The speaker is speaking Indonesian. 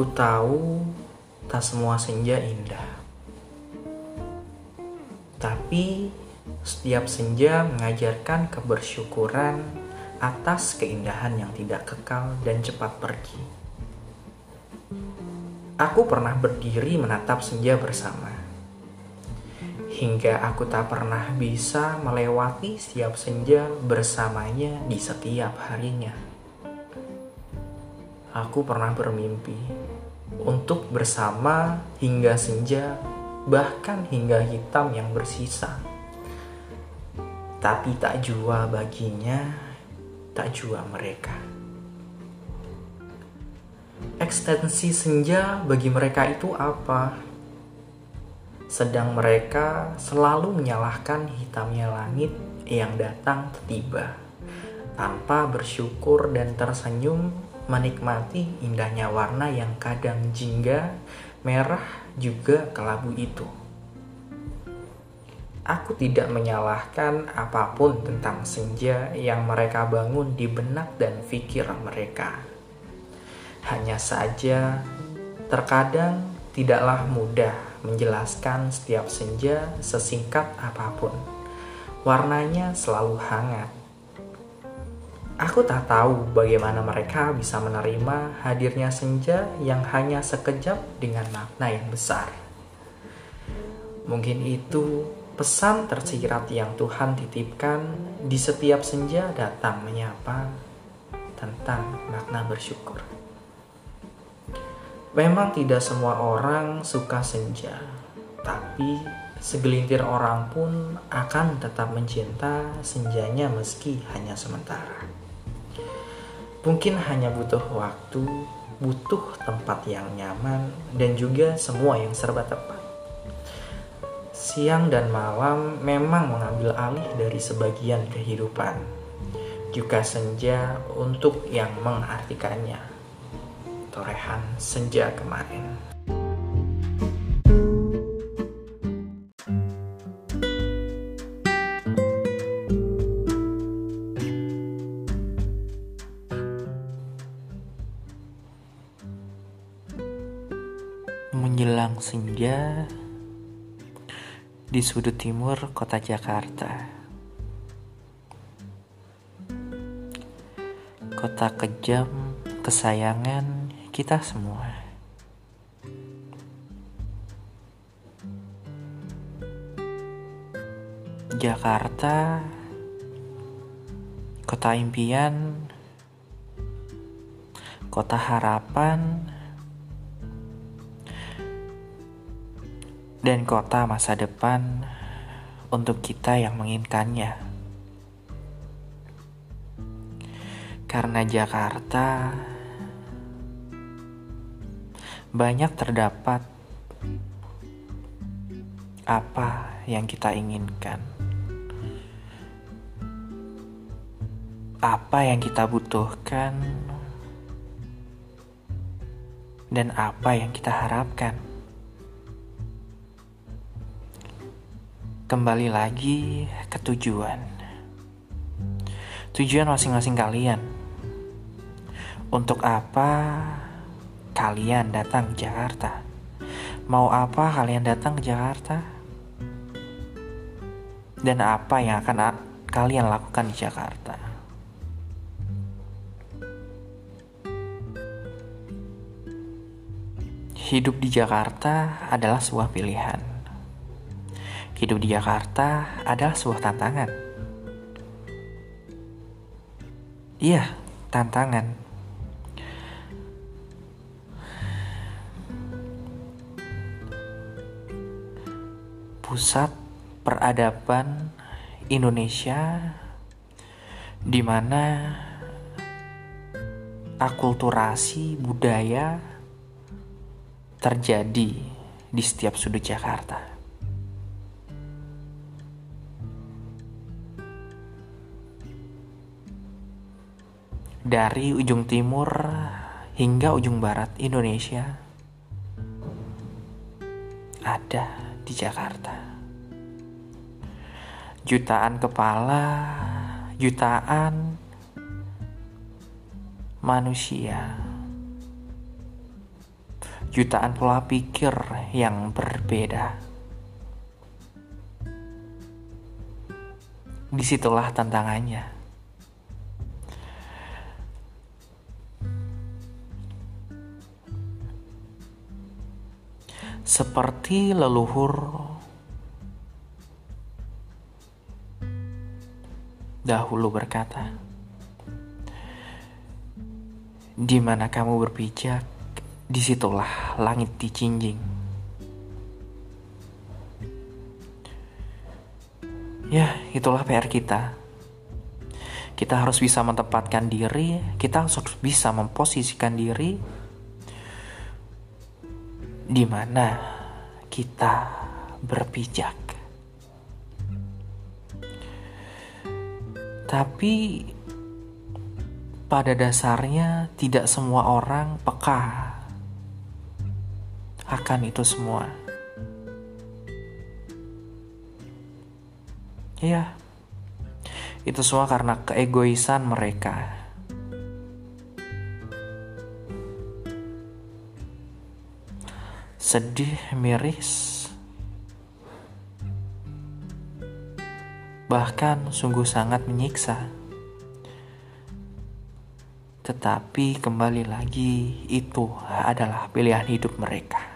Ku tahu tak semua senja indah. Tapi setiap senja mengajarkan kebersyukuran atas keindahan yang tidak kekal dan cepat pergi. Aku pernah berdiri menatap senja bersama. Hingga aku tak pernah bisa melewati setiap senja bersamanya di setiap harinya. Aku pernah bermimpi untuk bersama hingga senja, bahkan hingga hitam yang bersisa. Tapi tak jua baginya, tak jua mereka. Ekstensi senja bagi mereka itu apa? Sedang mereka selalu menyalahkan hitamnya langit yang datang tiba, tanpa bersyukur dan tersenyum menikmati indahnya warna yang kadang jingga, merah juga kelabu itu. Aku tidak menyalahkan apa pun tentang senja yang mereka bangun di benak dan pikir mereka. Hanya saja, terkadang tidaklah mudah menjelaskan setiap senja sesingkat apa pun. Warnanya selalu hangat. Aku tak tahu bagaimana mereka bisa menerima hadirnya senja yang hanya sekejap dengan makna yang besar. Mungkin itu pesan tersirat yang Tuhan titipkan di setiap senja datang menyapa tentang makna bersyukur. Memang tidak semua orang suka senja, tapi segelintir orang pun akan tetap mencinta senjanya meski hanya sementara. Mungkin hanya butuh waktu, butuh tempat yang nyaman, dan juga semua yang serba tepat. Siang dan malam memang mengambil alih dari sebagian kehidupan. Juga senja untuk yang mengartikannya torehan senja kemarin. Menjelang senja di sudut timur kota Jakarta. Kota kejam kesayangan kita semua. Jakarta, kota impian, kota harapan, dan kota masa depan untuk kita yang menginginkannya. Karena Jakarta banyak terdapat apa yang kita inginkan, apa yang kita butuhkan, dan apa yang kita harapkan. Kembali lagi ke tujuan, tujuan masing-masing kalian. Untuk apa kalian datang ke Jakarta? Mau apa kalian datang ke Jakarta? Dan apa yang akan kalian lakukan di Jakarta? Hidup di Jakarta adalah sebuah pilihan. Hidup di Jakarta adalah sebuah tantangan. Iya, tantangan pusat peradaban Indonesia di mana akulturasi budaya terjadi di setiap sudut Jakarta. Dari ujung timur hingga ujung barat Indonesia ada di Jakarta. Jutaan kepala, jutaan manusia jutaan pola pikir yang berbeda. Di situlah tantangannya. Seperti leluhur dahulu berkata, "Di mana kamu berpijak, di situlah langit dicinjing. Ya, itulah PR kita. Kita harus bisa menempatkan diri, kita harus bisa memposisikan diri di mana kita berpijak. Tapi pada dasarnya tidak semua orang peka akan itu semua. Ya, itu semua karena keegoisan mereka. Sedih, miris, bahkan sungguh sangat menyiksa. Tetapi kembali lagi, itu adalah pilihan hidup mereka.